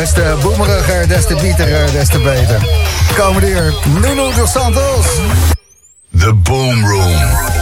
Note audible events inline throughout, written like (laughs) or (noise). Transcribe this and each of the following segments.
Des te boemeriger, des te bieteriger, des te beter. Komende uur, Nuno dos Santos. The Boom Room.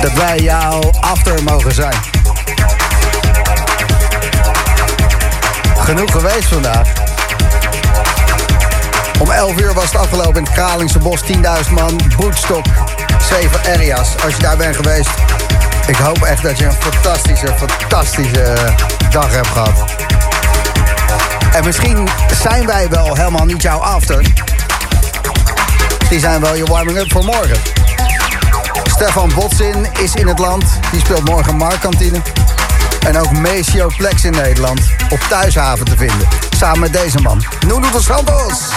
Dat wij jou after mogen zijn. Genoeg geweest vandaag. Om 11 uur was het afgelopen in het Kralingse Bos. 10.000 man, Boetstok, 7 areas. Als je daar bent geweest, ik hoop echt dat je een fantastische, fantastische dag hebt gehad. En misschien zijn wij wel helemaal niet jouw after. Die zijn wel je warming-up voor morgen. Stefan Botsin is in het land. Die speelt morgen Markkantine. En ook Maceo Plex in Nederland. Op Thuishaven te vinden. Samen met deze man. Nuno dos Santos.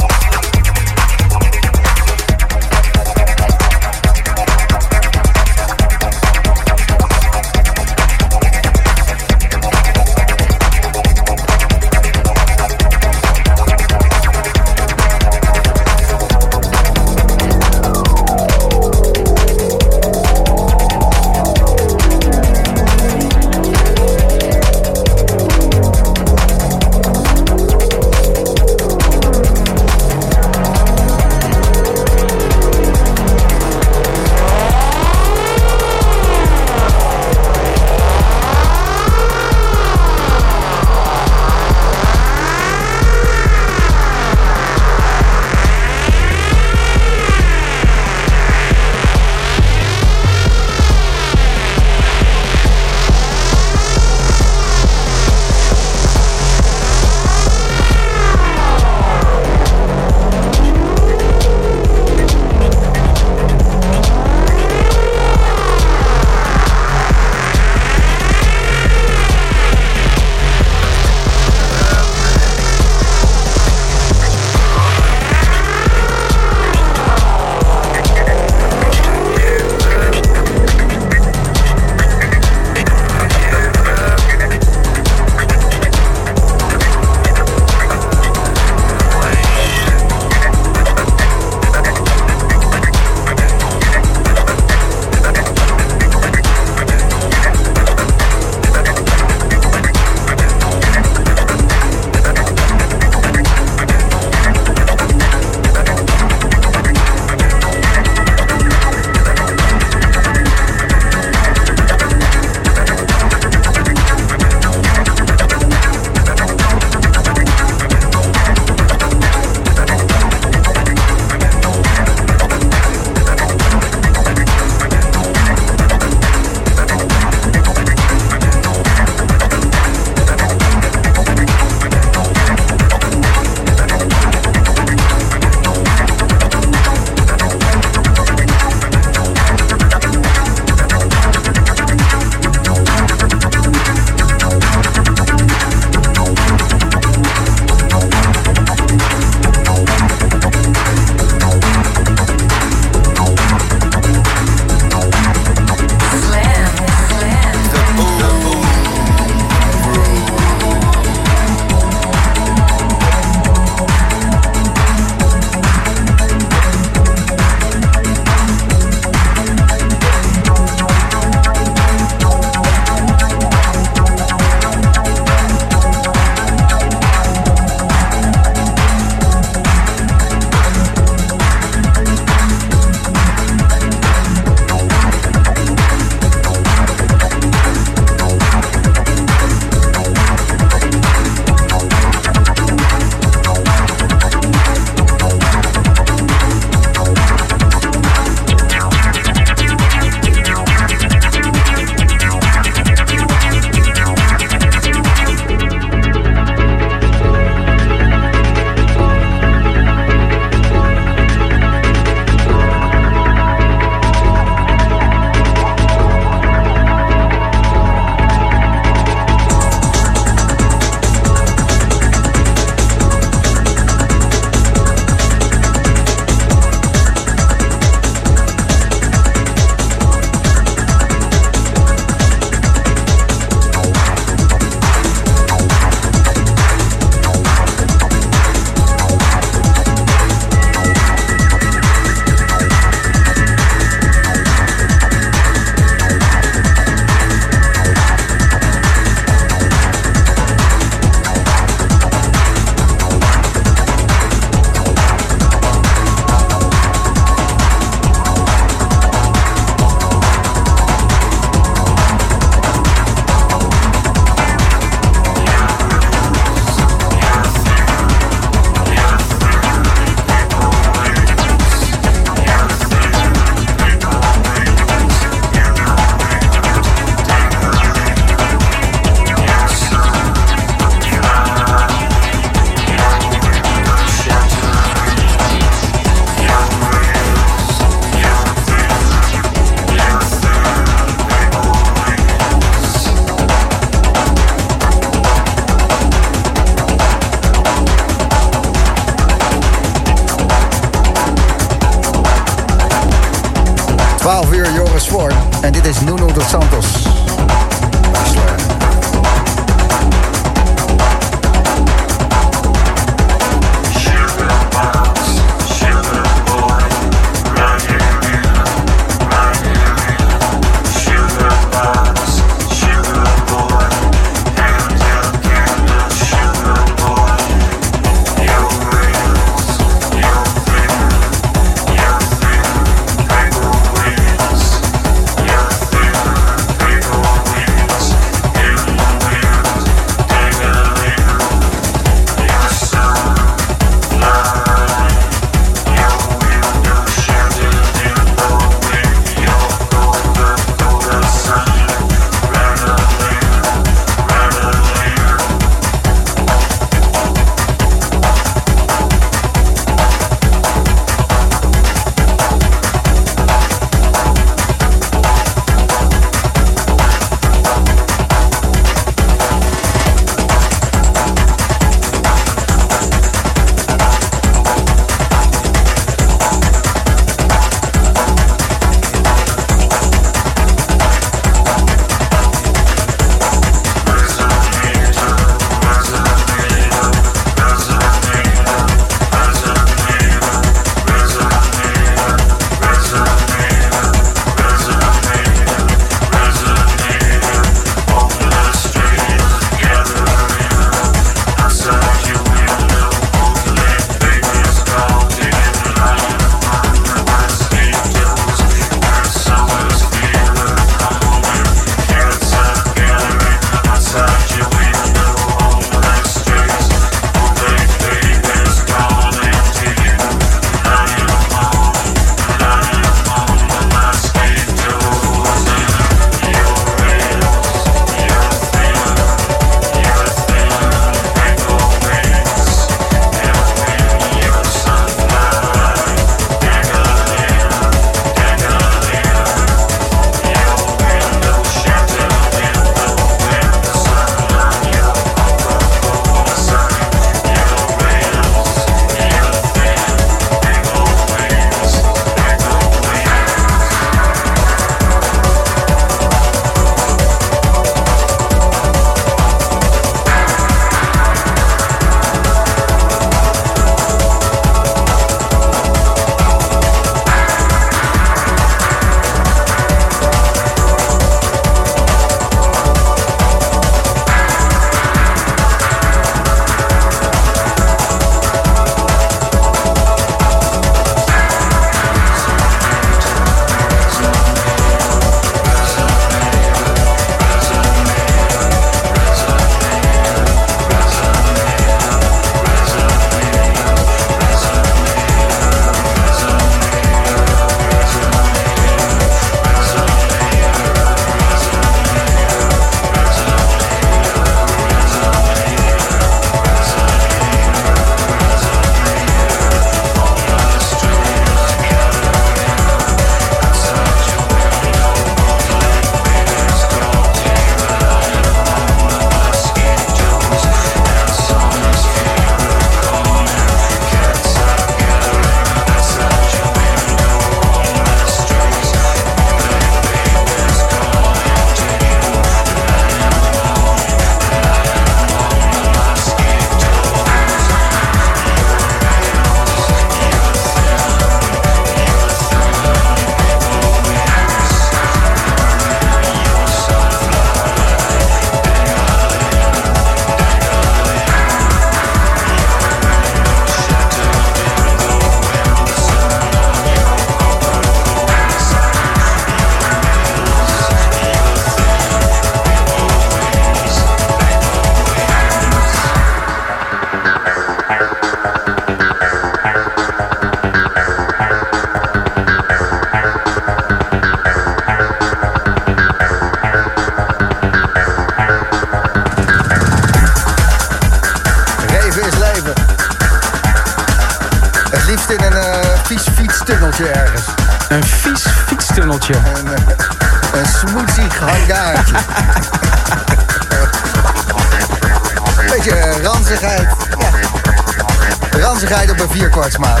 Vierkwartsmaat.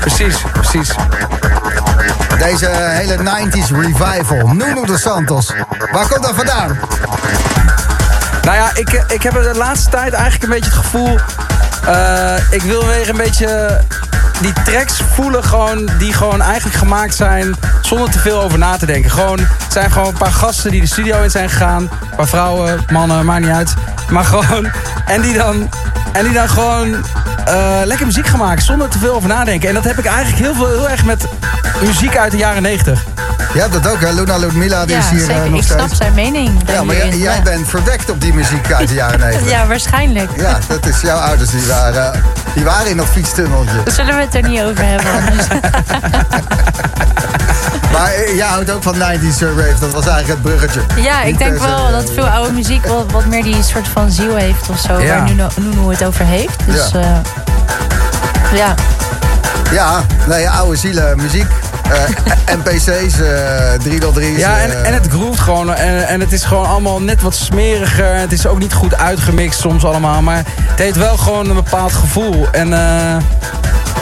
Precies, precies. Deze hele 90s revival. Nuno de Santos. Waar komt dat vandaan? Nou ja, ik, ik heb de laatste tijd eigenlijk een beetje het gevoel... Uh, ik wil weer een beetje die tracks voelen gewoon, die gewoon eigenlijk gemaakt zijn zonder te veel over na te denken. Gewoon, het zijn gewoon een paar gasten die de studio in zijn gegaan. Een paar vrouwen, mannen, maakt niet uit. Maar gewoon, en die dan, en die dan gewoon uh, lekker muziek gemaakt zonder te veel over nadenken. En dat heb ik eigenlijk heel, veel, heel erg met muziek uit de jaren 90. Ja, dat ook, hè? Luna Ludmila die ja, is hier zeker. uh, nog ik steeds. snap zijn mening. Ja, maar jij, jij bent verdekt op die muziek uit de jaren (laughs) 90. ja, waarschijnlijk. Ja, dat is jouw ouders die waren, die waren in dat fietstunneltje. Daar zullen we het er niet over hebben. (laughs) Maar eh, jij houdt ook van 90s rave, dat was eigenlijk het bruggetje. ja, ik denk se, wel eh, dat veel oude muziek wat, wat meer die soort van ziel heeft of zo. Ja. Waar Nuno, Nuno het over heeft. Dus Ja. ja. ja. Ja, nee, oude zielen, muziek. eh, (laughs) NPC's, eh 303's. Ja, en, eh, en het groeft gewoon. En, en het is gewoon allemaal net wat smeriger. Het is ook niet goed uitgemixt soms allemaal. Maar het heeft wel gewoon een bepaald gevoel. En eh,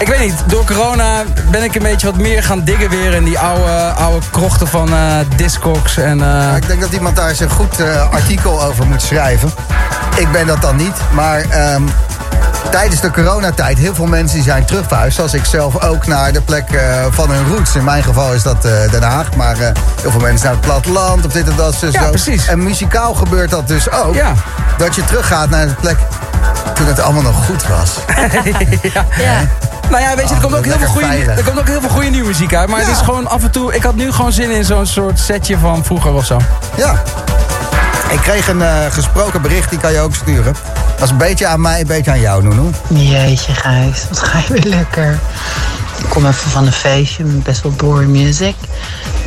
ik weet niet, door corona ben ik een beetje wat meer gaan diggen weer... in die oude, oude krochten van eh Discogs. En, eh, Ja, ik denk dat iemand daar eens een goed eh, artikel over moet schrijven. Ik ben dat dan niet, maar ehm, tijdens de coronatijd... heel veel mensen die zijn terugverhuisd, zoals ik zelf ook... naar de plek van hun roots. In mijn geval is dat eh, Den Haag, maar eh, heel veel mensen naar het platteland... of dit en dat, zus, Ja, zo. precies. En muzikaal gebeurt dat dus ook. Ja. Dat je teruggaat naar de plek toen het allemaal nog goed was. (laughs) ja. Nou ja, weet je, er komt, ook heel veel goede, er komt ook heel veel goede nieuwe muziek uit. Maar het is gewoon af en toe... Ik had nu gewoon zin in zo'n soort setje van vroeger of zo. Ja. Ik kreeg een eh, gesproken bericht, die kan je ook sturen. Dat is een beetje aan mij, een beetje aan jou, Noeno. Jeetje, Gijs, wat ga je weer lekker. Ik kom even van een feestje met best wel boring music.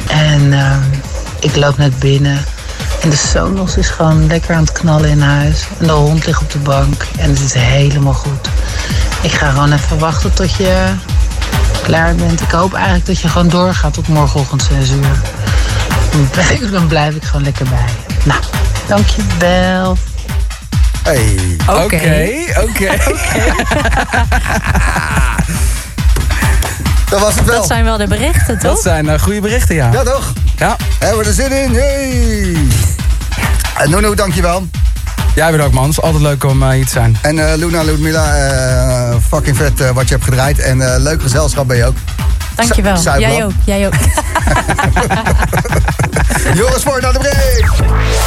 En ehm, ik loop net binnen. En de Sonos is gewoon lekker aan het knallen in huis. En de hond ligt op de bank. En het is helemaal goed. Ik ga gewoon even wachten tot je klaar bent. Ik hoop eigenlijk dat je gewoon doorgaat tot morgenochtend 6 uur. Dan blijf, dan blijf ik gewoon lekker bij. Nou, dankjewel. Hey. Oké, oké. (laughs) (laughs) Dat was het wel. Dat zijn wel de berichten, Dat toch? zijn eh, goede berichten, ja. Ja, toch? Ja, Hebben we er zin in? Hey. En Nono, dankjewel. jij ook man. Het is altijd leuk om eh, hier te zijn. En eh, Luna, Ludmila, eh, fucking vet eh, wat je hebt gedraaid. En eh, leuk gezelschap ben je ook. Dankjewel. Zuidblad. Jij ook. Jij ook. (laughs) (laughs) Joris, voor naar de break.